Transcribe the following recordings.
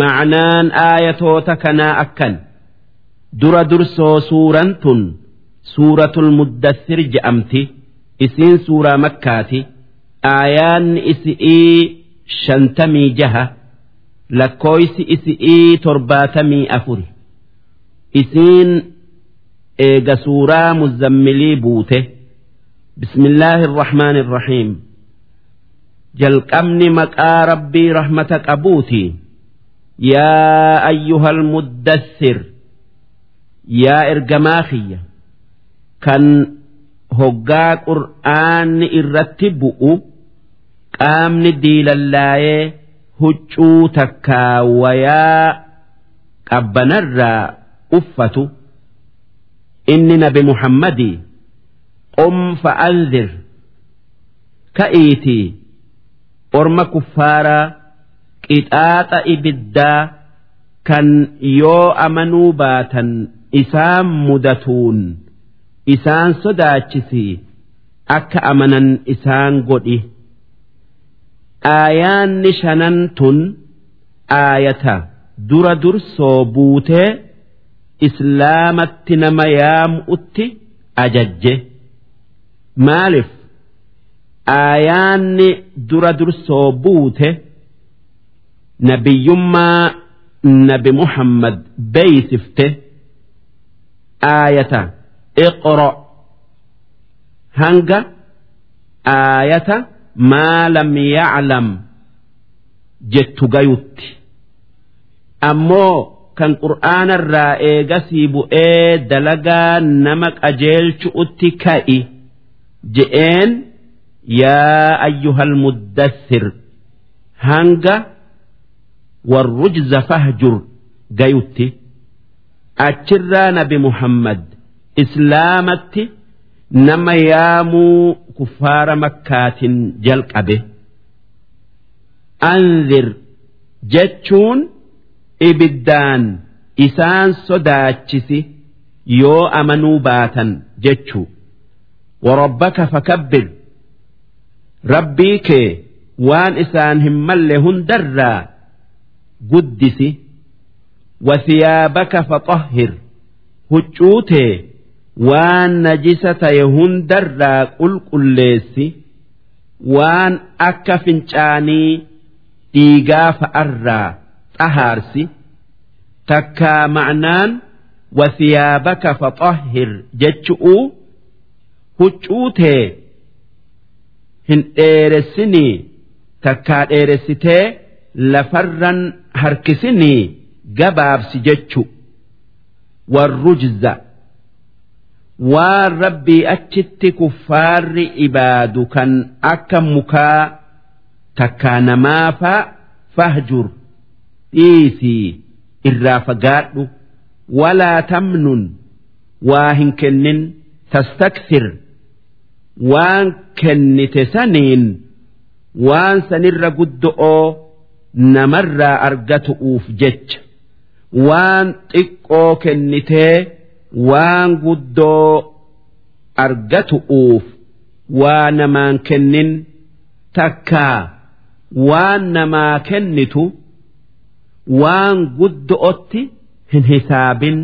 ma'anaan aayatoota kanaa akkan. Dura dursoo suuraan tun suuratul muddassir je'amti. Isiin suuraa makkaati. Aayaanni isi'ii shantamii jaha lakkooysi isi'ii torbaatamii afuri. Isiin eega suuraa muzammilii buute. Bismillaahi irrahmaan irrahiim jalqabni maqaa rabbii rahmata qabuuti yaa ayyuhal muddassir yaa ergamaa kiyya kan hoggaa qur'aanni irratti bu'u qaamni diilallaayee huccuu takkaa wayaa qabbanarraa uffatu inni nabi muhammadii qum fa'anzir ka'iitii orma kuffaaraa qixaaxa ibiddaa kan yoo amanuu baatan isaan mudatuun isaan sodaachisii akka amanan isaan godhi. Aayaanni shanan tun aayata dura dursoo buutee islaamatti nama yaamu'utti ajajje. Maalif aayaanni dura dursoo buute nabiyyummaa nabi muhammad beeysifte aayata iqro hanga aayata maa lam yaclam jettu gayutti ammoo kan qur'aanarraa eegasii bu'ee dalagaa nama qajeelchu'utti ka'i je'een yaa ayyuhal muddassir hanga warrujza fahjur gayutti achirraa nabi muhammad islaamatti nama yaamuu kuffaara makkaatin jalqabe anzir jechuun ibiddaan isaan sodaachisi yoo amanuu baatan jechuu warabbaka fakabbir rabbii kee waan isaan hin hundarraa guddisi wasiyaabaka faxahhir huccuutee waan najisa ta'e hundarraa qulqulleessi waan akka fincaanii dhiigaa fa'arraa xahaarsi takkaa ma'naan wasiyaabaka faxahhir jechu'uu huccuutee hin dheeressinii takkaa dheeressitee lafarran harkisinii gabaabsi jechu. Warrujza. Waan rabbii achitti kuffaarri ibaadu kan akka mukaa takkaa namaafaa fahjur. Dhiisii irraa fagaadhu. Walaa tamnun. Waa hin kennin. Tastakthir. Waan kennite saniin. Waan sanirra guddo'oo namarraa argatu'uuf jecha. Waan xiqqoo kennitee waan guddoo argatu'uuf waa namaan kennin takkaa waan namaa kennitu waan guddo'otti hin hisaabin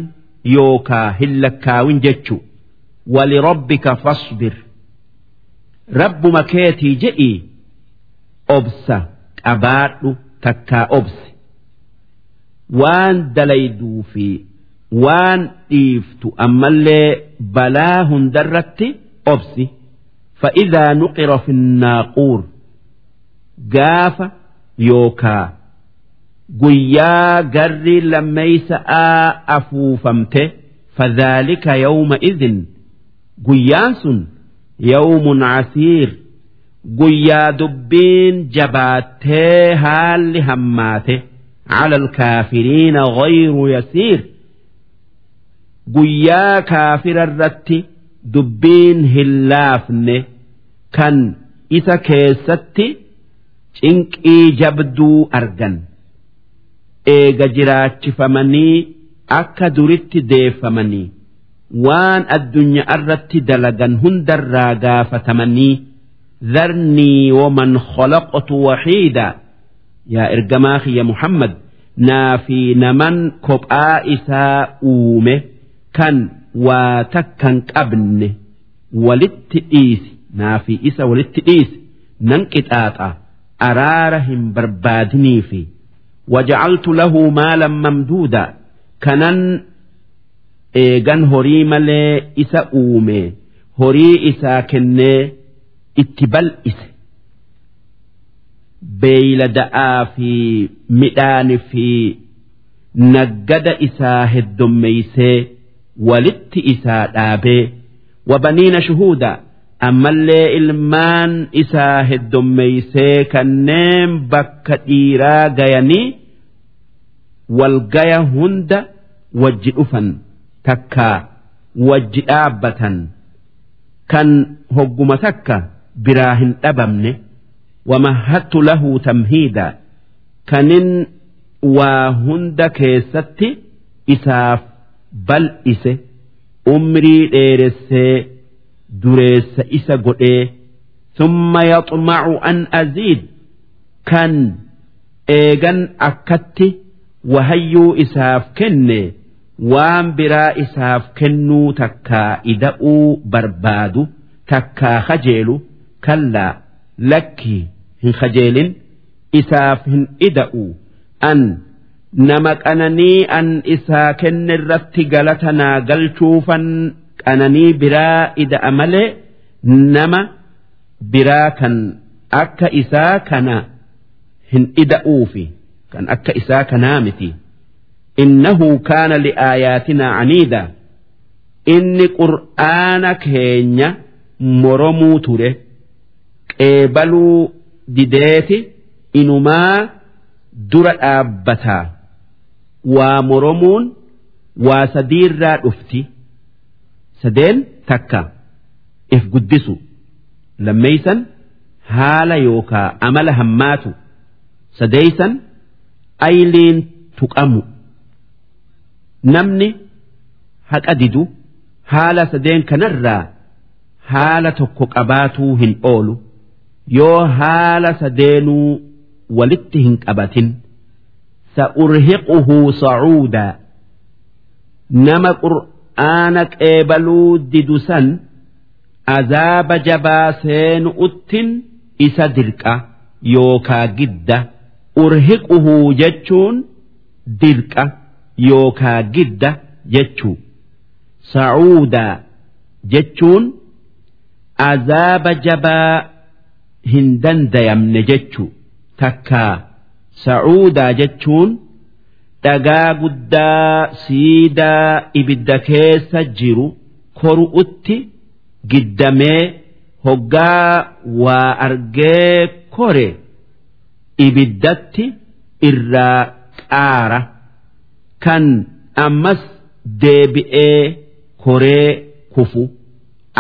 yookaa hin lakkaawin jechu. Walirabbika fasbir. Rabbuma keetii je'ii obsa qabaadhu takkaa obse waan dalayduu fi waan dhiiftu ammallee balaa hundarratti obsi. Fa'idaa nuqira fi naaquur gaafa yookaa guyyaa garri lammeeysa'aa afuufamte fadhaalika yawma idin guyyaan sun yawmun casiir guyyaa dubbiin jabaattee haalli hammaate على الكافرين غير يسير guyyaa kaafira irratti dubbiin hin laafne kan isa keessatti cinqii jabduu argan eega jiraachifamanii akka duritti deeffamanii waan addunyaa irratti dalagan hundarraa gaafatamanii ذرني ومن خلقت وحيدا yaa ergamaa kiyya muhammad naa fi naman kophaa isaa uume kan waa takkan qabne walitti dhiisi naa fi isa walitti dhiisi nan qixaaxa araara hin barbaadinii fi wajacaltu lahu maalan mamduuda kanan eegan horii malee isa uume horii isaa kennee itti bal'ise. Beeylada'aa fi midhaani fi naggada isaa heddommeeysee walitti isaa dhaabee wabaniina shuhuuda ammallee ilmaan isaa heddommeeysee kanneen bakka dhiiraa gayanii walgaya hunda wajji dhufan takkaa wajji dhaabbatan kan hogguma takka biraa hin dhabamne wamahattu lahu tamhiida. Kanin waa hunda keessatti isaaf bal'ise umrii dheeressee dureessa isa godhee summa yaxmacu an aziid. Kan eegan akkatti wahayyuu isaaf kenne waan biraa isaaf kennuu takkaa ida'uu barbaadu takkaa kajeelu kallaa lakkii hin kajeelin isaaf hin ida'u an nama qananii an isaa kenne irratti galata naa galchuufan qananii biraa ida'a malee nama biraa kan akka isaa kana hin ida'uufi kan akka isaa kanaa miti. إنه كان لآياتنا عنيدا إني قرآن كينيا مرمو qeebaluu dideeti inumaa dura dhaabbataa. Waa moromuun waa sadiirraa dhufti. Sadeen takka. If guddisu. Lammeeysan haala yookaa amala hammaatu. Sadeeysan ayliin tuqamu. Namni haqa didu haala sadeen kanarraa haala tokko qabaatuu hin oolu. Yoo haala sadeenuu walitti hin qabatin sa'urhiquhu sacuudaa nama qur'aana qeebaluu didu san azaaba jabaa seenu'uttin isa dirqa yookaa gidda urhiquhu jechuun dirqa. yookaa gidda jechuu sacuudaa jechuun azaaba jabaa hin dandayamne jechuu takkaa sacuudaa jechuun dhagaa guddaa siidaa ibidda keessa jiru koru'utti giddamee hoggaa waa argee kore ibiddatti irraa qaara. kan ammas deebi'ee koree kufu.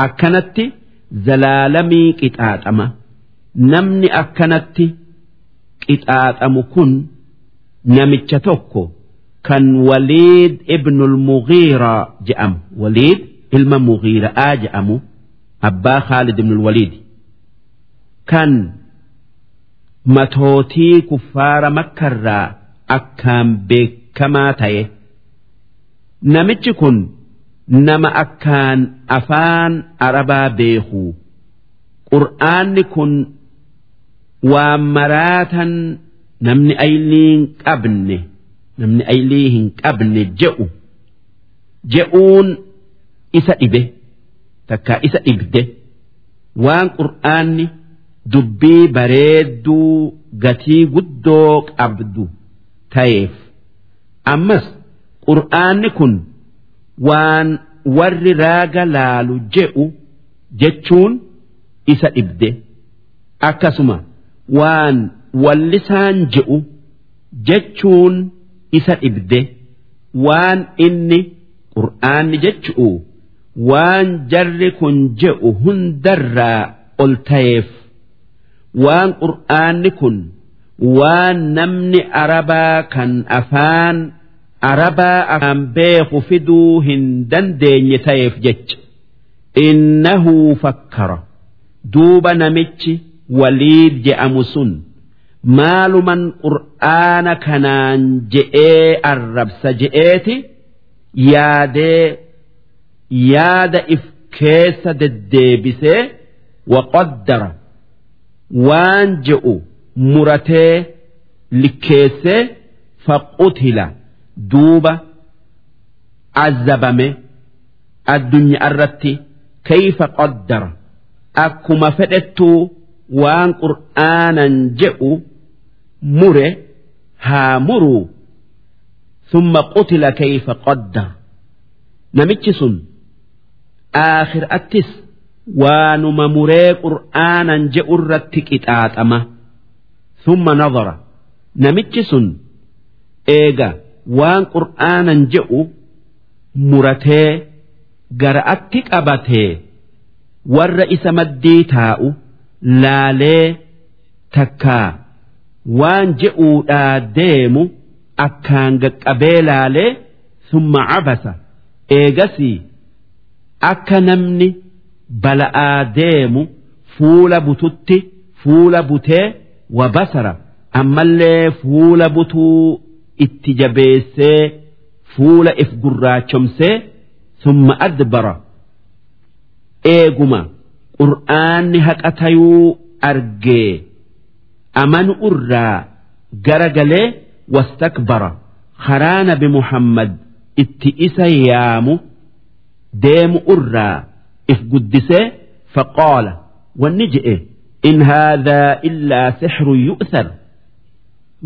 Akkanatti zalaalamii qixaaxama namni akkanatti qixaaxamu kun namicha tokko kan waliid ibnul mughiiraa je'amu. Waliid ilma mughiira'aa je'amu abbaa khaalid ibnul waliid. Kan matootii kuffaara makkarraa akkaan beeku kamaa ta'e namichi kun nama akkaan afaan arabaa beeku. Qur'aanni kun waan maraatan namni aylii hin qabne namni aylii hin qabne je'u. Je'uun isa dhibe takka isa dhibde. Waan qur'aanni dubbii bareedduu gatii guddoo qabdu ta'eef. ammas qur'aanni kun waan warri raaga laalu je'u jechuun isa dhibde. Akkasuma waan wallisaan je'u jechuun isa dhibde waan inni qur'aanni jechu'u waan jarri kun je'u hundarraa ol ta'eef waan qur'aanni kun waan namni arabaa kan afaan arabaa afaan beeku fiduu hin dandeenye ta'eef jecha. Innahu fakkara. Duuba namichi waliid je'amu sun. Maaluman qur'aana kanaan je'ee arrabsa je'eeti yaadee yaada if keessa deddeebisee waqaddara waan je'u muratee likkeessee faqutila duuba azabame addunyaa irratti kayfa qaddara akkuma fedhettuu waan qur'aanan je'u mure haa muruu summa qutila kayfa qodda namichi sun aakhiraattis waanuma muree qur'aanan je'u irratti qixaaxama. Summa nadara namichi sun eega waan qur'aanan je'u muratee gara'atti qabatee warra isa maddii taa'u. Laalee takkaa waan je'uudhaa deemu akkaan gaqqabee laalee summa cabasa. Eegasii akka namni bala'aa deemu fuula bututti fuula butee wa basara. Ammallee fuula butuu itti jabeessee fuula if gurraachomsee summa adbara. Eeguma qur'aanni haqa tayuu argee amanu irraa gara galee wastakbara. Karaa nabi muhammad itti isa yaamu deemu irraa if guddisee faqaala wanni je'e in haadhaa illaa sixrun yu'thar.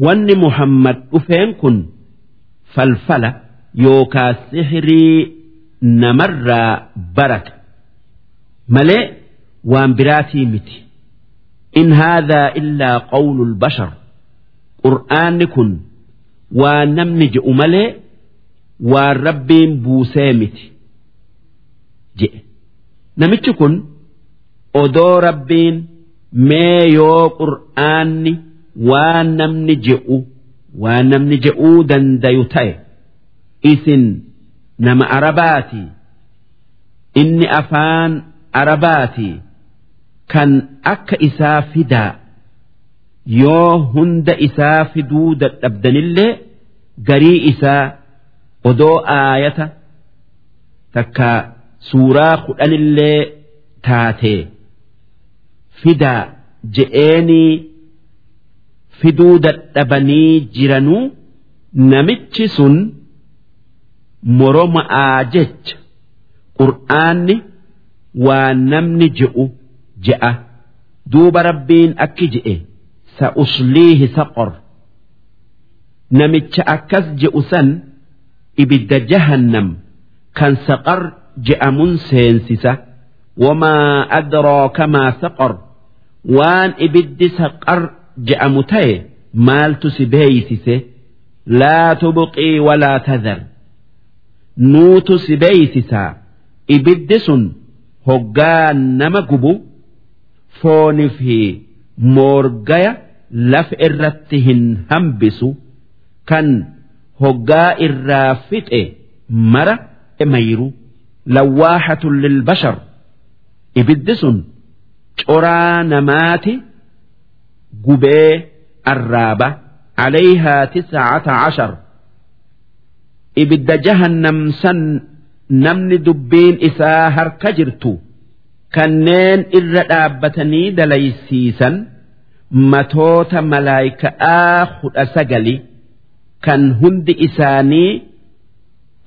Wanni muhammad dhufeen kun falfala yookaa sixrii namarraa barate malee waan biraatii miti. In haadhaa illaa qawlu lbashar qur'aanni kun waan namni je'u malee waan rabbiin buusee miti je'e. Namichi kun odoo rabbiin mee yoo qur'aanni waan namni je'u waan namni je'uu dandayu ta'e isin nama arabaati. Inni afaan arabaati kan akka isaa fidaa yoo hunda isaa fiduu dadhabdanillee garii isaa odoo aayata takka suuraa kudhanillee taatee fidaa je'eenii fiduu dadhabanii jiranuu namichi sun moroma'aa jecha. Qur'aanni waa namni je'u je'a duuba rabbiin akki je'e sa'usliihi saqor namicha akkas je'u san ibidda jahannam kan saqar je'amun seensisa wamaa adraaka maa saqor waan ibiddi saqar je'amu ta'e maaltu si beeysise laa tubqii walaa tadhar nuutu si beeysisaa ibiddi sun hoggaa nama gubu foonii fi moorgaya lafa irratti hin hambisu kan hoggaa irraa fixe mara emayru lawwaahatun lilbashar ibiddi sun coraa namaati gubee arraaba عليها تسعة عشر ibidda jahannam san namni dubbiin isaa harka jirtu kanneen irra dhaabbatanii dalaysiisan matoota malaayika'aa kudha sagali kan hundi isaanii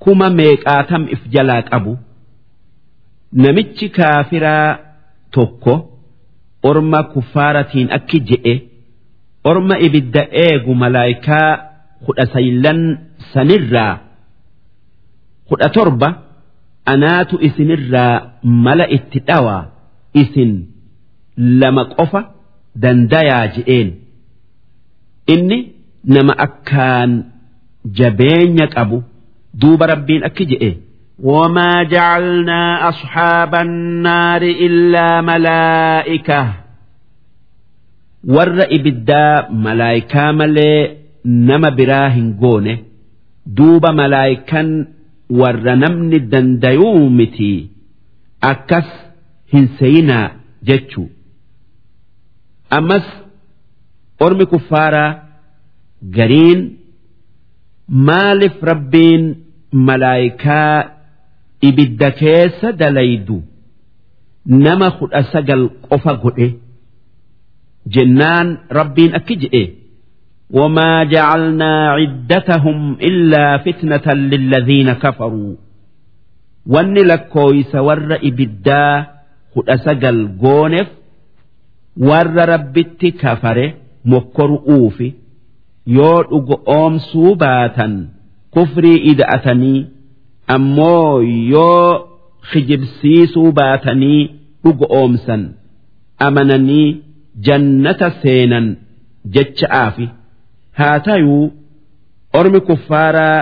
kuma meeqaatam if jalaa qabu? Namichi kaafiraa tokko orma kuffaaratiin akki je'e orma ibidda eegu malaayikaa kudha saylan sanirraa kudha torba anaatu isinirraa mala itti dhawaa isin lama qofa dandayaa je'een inni nama akkaan jabeenya qabu duuba rabbiin akki je'e وما جعلنا أصحاب النار إلا ملائكة ور إبدا ملائكة ملي نما براهن قونه دوب ملائكة warra namni dandayuu miti akkas hin seyinaa jechuu ammas ormi kuffaaraa gariin maaliif rabbiin malaayikaa ibidda keessa dalaydu nama kudha sagal qofa godhe jennaan rabbiin akki je'e وما جعلنا عدتهم إلا فتنة للذين كفروا wanni lakkooysa warra ibiddaa kudha sagal gooneef warra rabbitti kafare mokkoru'uufi yoo dhugo oomsuu baatan kufrii ida'atanii ammoo yoo kijibsiisuu baatanii dhugo oomsan amananii jannata seenan jecha'aafi haa tayuu ormi kuffaaraa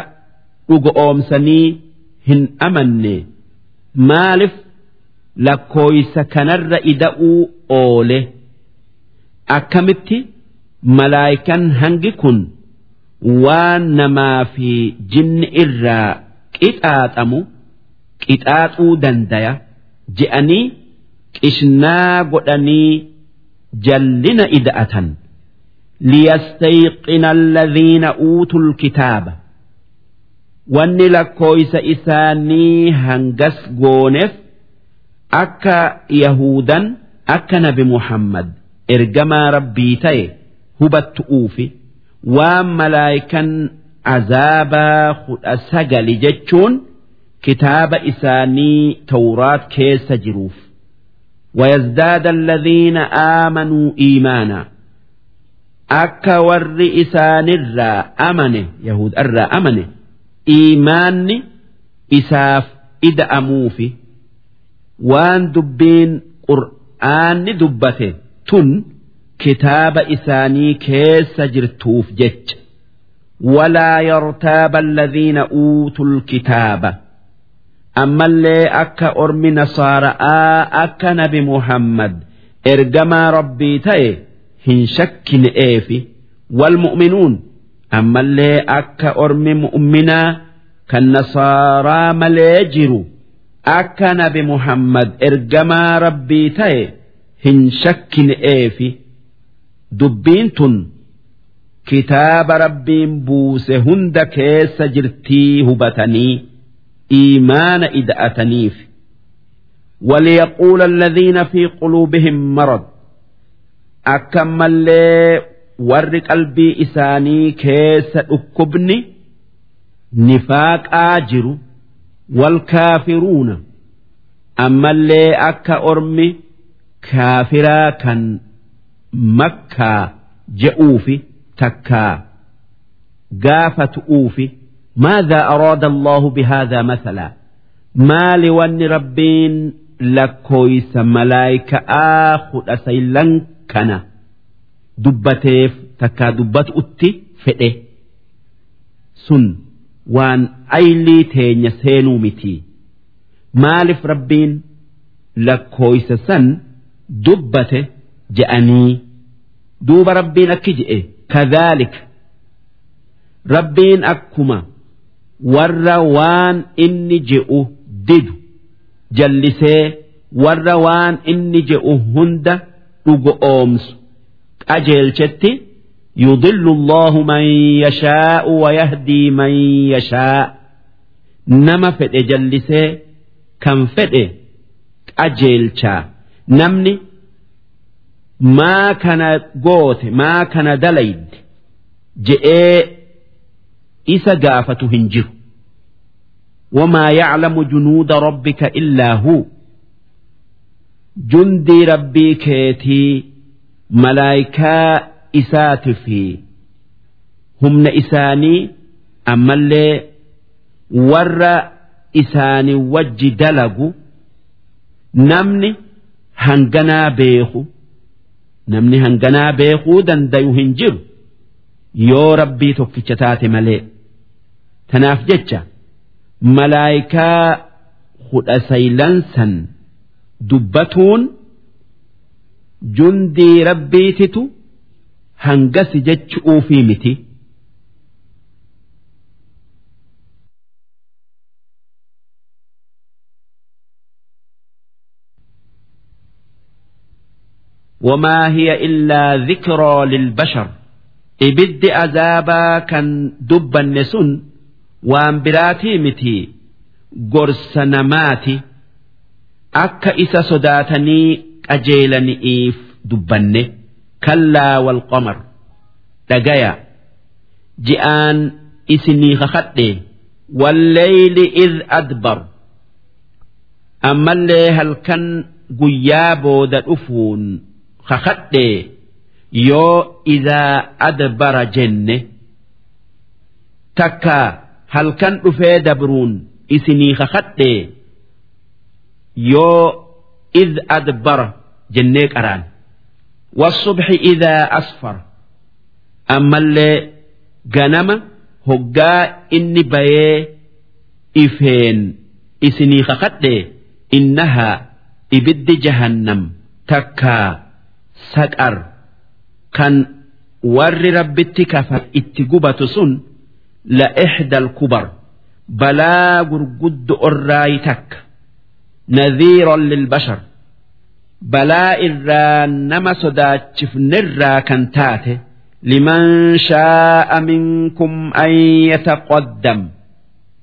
dhugo oomsanii hin amanne. Maaliif lakkooysa kanarra ida'uu oole? Akkamitti malaayikan hangi kun waan namaa fi jinni irraa qixaaxamu qixaaxuu dandaya je'anii qishnaa godhanii jallina ida'atan liyastayqina alladhiina uutul kitaaba wanni lakkooysa isaanii hangas gooneef akka yahudan akka nabi muhammad ergamaa rabbii ta'e hubattu'uufi waan malaayikan azaabaa kudha sagali jechuun kitaaba isaanii tawraat keessa jiruuf ويزداد الذين آمنوا إيمانا akka warri isaanirraa amane yahudarraa amane iimaanni isaaf ida'amuufi waan dubbiin qur'aanni dubbate tun kitaaba isaanii keessa jirtuuf jecha walaa yartaaba alladhiina uutul kitaaba ammallee akka ormi nasaara'aa akka nabi muhammad ergamaa rabbii ta'e. محمد إرجما ربي تأي هن شك إيفي والمؤمنون أما اللي أكا أرمي مؤمنا كالنصارى مليجروا أكا نبي محمد إرجما ربي تأي هن شك إيفي dubbiin tun kitaaba rabbiin buuse hunda keessa jirtii hubatanii iimaana ida'ataniif وليقول الذين في قلوبهم مرض akkamallee warri qalbii isaanii keessa dhukkubni nifaaqaa jiru wal kaafiruuna. Ammallee akka ormi kaafiraa kan makkaa je'uufi takkaa gaafa tu'uufi maadhaa araada allahu bihaadhaa masalaa maali wanni rabbiin lakkooysa malaayika'aa kudha saylanka kana dubbateef takkaa dubbatu'utti fedhe. Sun waan aylii teenya seenuu mitii maaliif rabbiin lakkooysa san dubbate je'anii? Duuba rabbiin akki je'e. Kadhaalik. Rabbiin akkuma warra waan inni je'u didu. Jallisee warra waan inni je'u hunda dhugo oomsu qajeelchetti يضل الله من يشاء ويهدي من يشاء نما فد جلسه كم فد أجيلشا نمني maa kana goote maa kana dalayde je'ee isa gaafatu hin jiru wamaa yaclamu junuuda rabbika illaa huu jundii rabbii keetii malaayikaa isaati fi humna isaanii ammallee warra isaanii wajji dalagu namni hanganaa beeku namni hanganaa beekuu dandayu hin jiru. Yoo rabbii tokkicha taate malee. Tanaaf jecha malaayikaa kudha saylansan dubbatuun jundii rabbiititu hangasi jechuufii miti. وما هي إلا ذكرى للبشر إبد أذابا كان دبا نسن وان براتي متي قرس نماتي akka isa sodaatanii qajeelani'iif dubbanne. Kallaa wal qomar dhagaya. Ji'aan isinii kakadhe. Walleeyli id adbar. Ammallee halkan guyyaa booda dhufuun kakadhe. Yoo idaa adbara jenne. Takka halkan dhufee dabruun isinii kakadhe. yoo iz adbara jennee qaraan. Wasubxi idaa asfar ammallee ganama hoggaa inni bayee ifeen isinii kakadhee innahaa ibiddi jahannam takkaa saqar kan warri rabbitti kafa itti gubatu sun la ixdal kubar balaa gurguddo orraayi takka. nadhiiran lilbashar balaa irraa nama sodaachifnerraa kan taate لمن شاء منكم أن يتقدم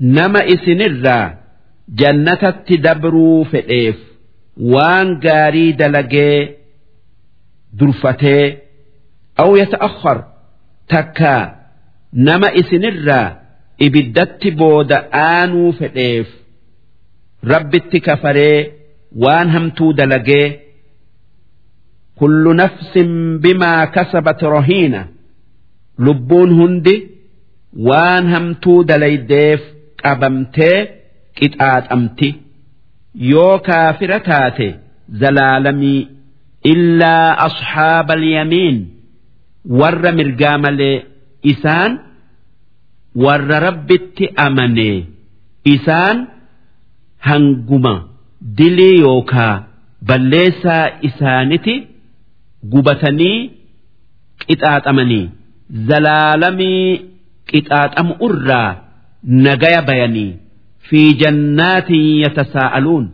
نما إسنرا جنة تدبروا فئيف وان قاري دلقي درفتي أو يتأخر تكا نما إسنرا إبدت بود آنو فئيف rabbitti kafaree waan hamtuu dalagee kullu nafsin bimaa kasabat rohiina lubbuun hundi waan hamtuu dalaydeef qabamtee qixaaxamti yoo kaafira taate zalaalamii illaa asxaaba alyamiin warra mirgaa malee isaan warra rabbitti amanee isaan. hanguma dilii yookaa balleessaa isaaniti gubatanii qixaaxamanii zalaalamii qixaaxamu irraa nagaya bayanii fi jannaatin yatasaa'aluun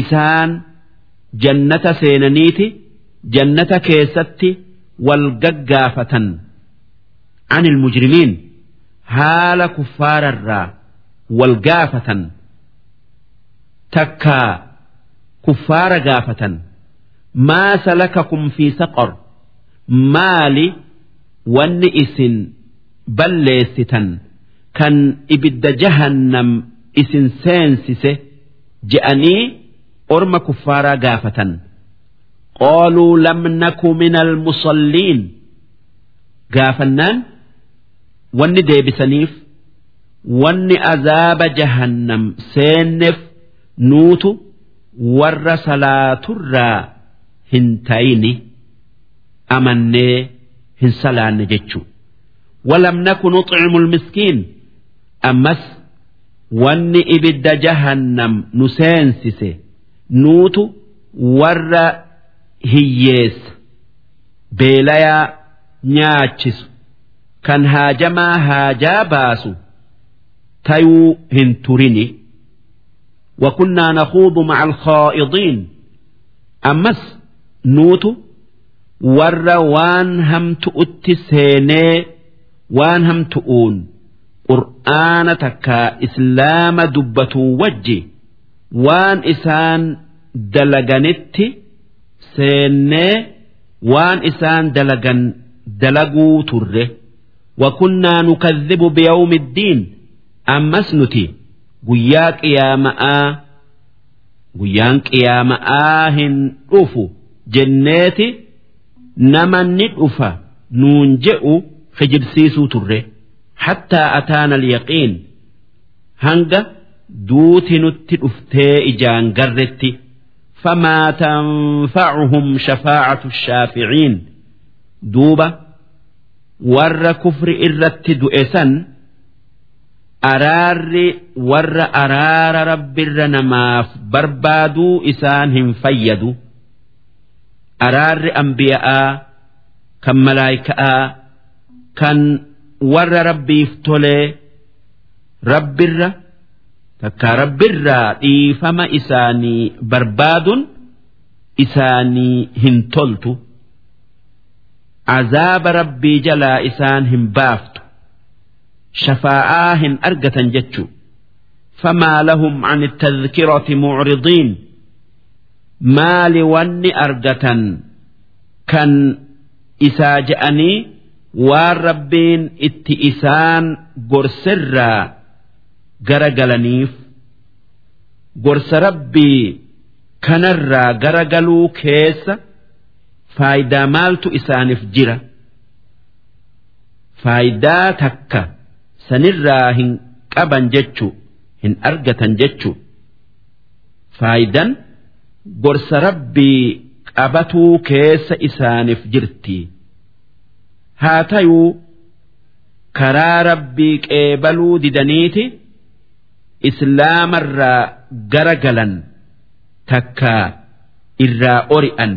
isaan jannata seenaniiti jannata keessatti wal gaggaafatan anil mujrimiin haala kuffaararraa wal gaafatan. Takkaa kuffaara gaafatan. Maa salakakum fi saqar. Maali wanni isin balleessitan. Kan ibidda jahannam isin seensise je'anii orma kuffaaraa gaafatan. Qaaluu lam naku min almusalliin gaafannaan wanni deebisaniif wanni azaaba jahannam seenneef nuutu warra salaaturraa hin ta'ini amannee hin salaanne jechuu ولم نكن نطعم المسكين أمس wanni ibidda jahannam nu seensise nuutu warra hiyyeessa beelayaa nyaachisu kan haajamaa haajaa baasu tayuu hin turini وكنا نخوض مع الخائضين أمس نوت ور وان هم تؤتي سيني وان هم تؤون qur'aana takka islaama dubbatu wajji waan isaan dalaganitti seennee waan isaan dalagan dalaguu turre wakunnaa nukadhibu biyawmi iddiin ammas nuti guyyaa qiyaama'aa guyyaan qiyaama'aa hin dhufu jenneeti nama ni dhufa nuun je'u kijibsiisuu turre. حتى أتانا اليقين هنجا دوت نتي إجان قرتي فما تنفعهم شفاعة الشافعين دوبة ور كفر إرت دؤسا araarri warra araara rabbirra namaaf barbaaduu isaan hin fayyadu araarri ambiya'aa kan malaayika'aa kan warra rabbiif tolee rabbirra takka rabbirraa dhiifama isaanii barbaadun isaanii hin toltu azaaba rabbii jalaa isaan hin baaftu. shafaa'aa hin argatan jechu famaa lahum an tadhkirati mucridiin maali wanni argatan kan isaa je'anii waan rabbiin itti isaan gorsirraa gara galaniif gorsa rabbii kanarraa gara galuu keessa faayidaa maaltu isaaniif jira faayidaa takka sanirraa hin qaban jechu hin argatan jechu. Faayidan gorsa rabbii qabatuu keessa isaaniif jirti. Haa tayuu karaa rabbii qeebaluu didaniiti islaamarraa gara galan takka irraa ori'an.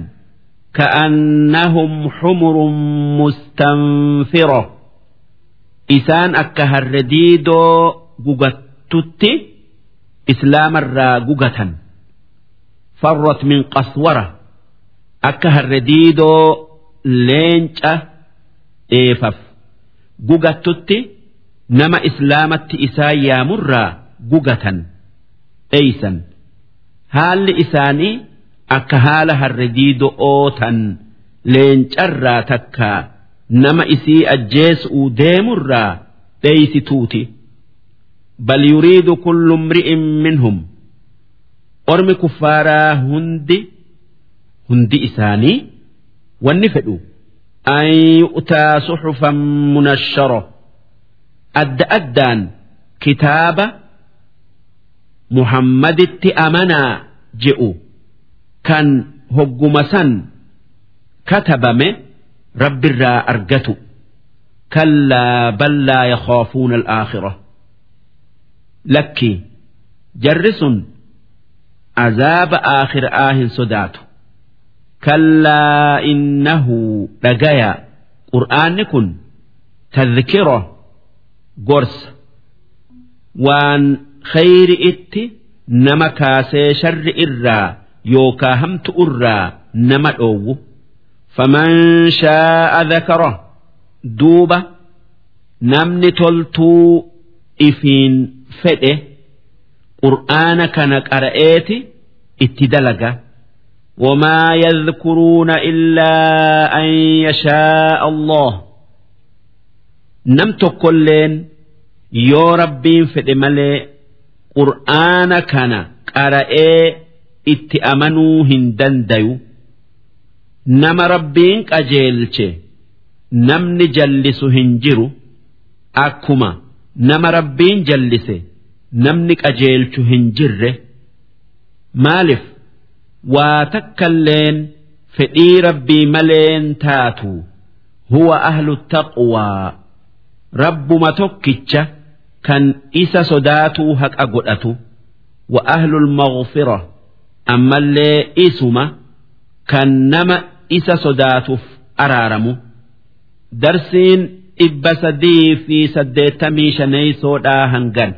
Ka'annahum xumurun mustanfiro. Isaan akka harre diidoo gugattu tutti islaamarraa gugatan. Farrat min qaswara. Akka harre diidoo leenca dheefaf gugattutti nama islaamatti isaa yaamurraa gugatan dheeysan. Haalli isaanii akka haala harre diidoo ootan leencarraa takka nama isii ajjeesuu deemurraa dheeysituuti bal yuriidu kullu mri'in minhum. Ormi kuffaaraa hundi hundi isaanii wanni fedhu. An yu'taa suxufan munashsharo. Adda addaan kitaaba muhammaditti amanaa je'u. Kan hogguma san katabame rabbi irraa argatu kallaa ballaa yakhaafuuna alaakhira lakki jarri sun azaaba aakhiraa hin sodaatu kallaa innahu dhagaya qur'aanni kun tadhkiro gorsa waan khayri itti nama kaasee sharri irraa yookaa hamtu irraa nama dhoowwu faman shaa'a dhakara duuba namni toltuu ifiin fedhe qur'aana kana qara'eeti itti dalaga وما يذكرون إلا أن يشاء الله نمت كلين يو ربين في الملي قرآن كان قرأي اتأمنوا هندن ديو nama rabbiin qajeelche namni jallisu hin jiru akkuma nama rabbiin jallise namni qajeelchu hin jirre. Maaliif waa takkalleen fedhii rabbii maleen taatu. Huwa ahlu taqwaa rabbuma tokkicha kan isa sodaatuu haqa godhatu. Wa ahlul maghfira. Ammallee isuma kan nama isa sodaatuuf araaramu. Darsiin dhibba sadii fi saddeettamii shaneeysoodhaa hangan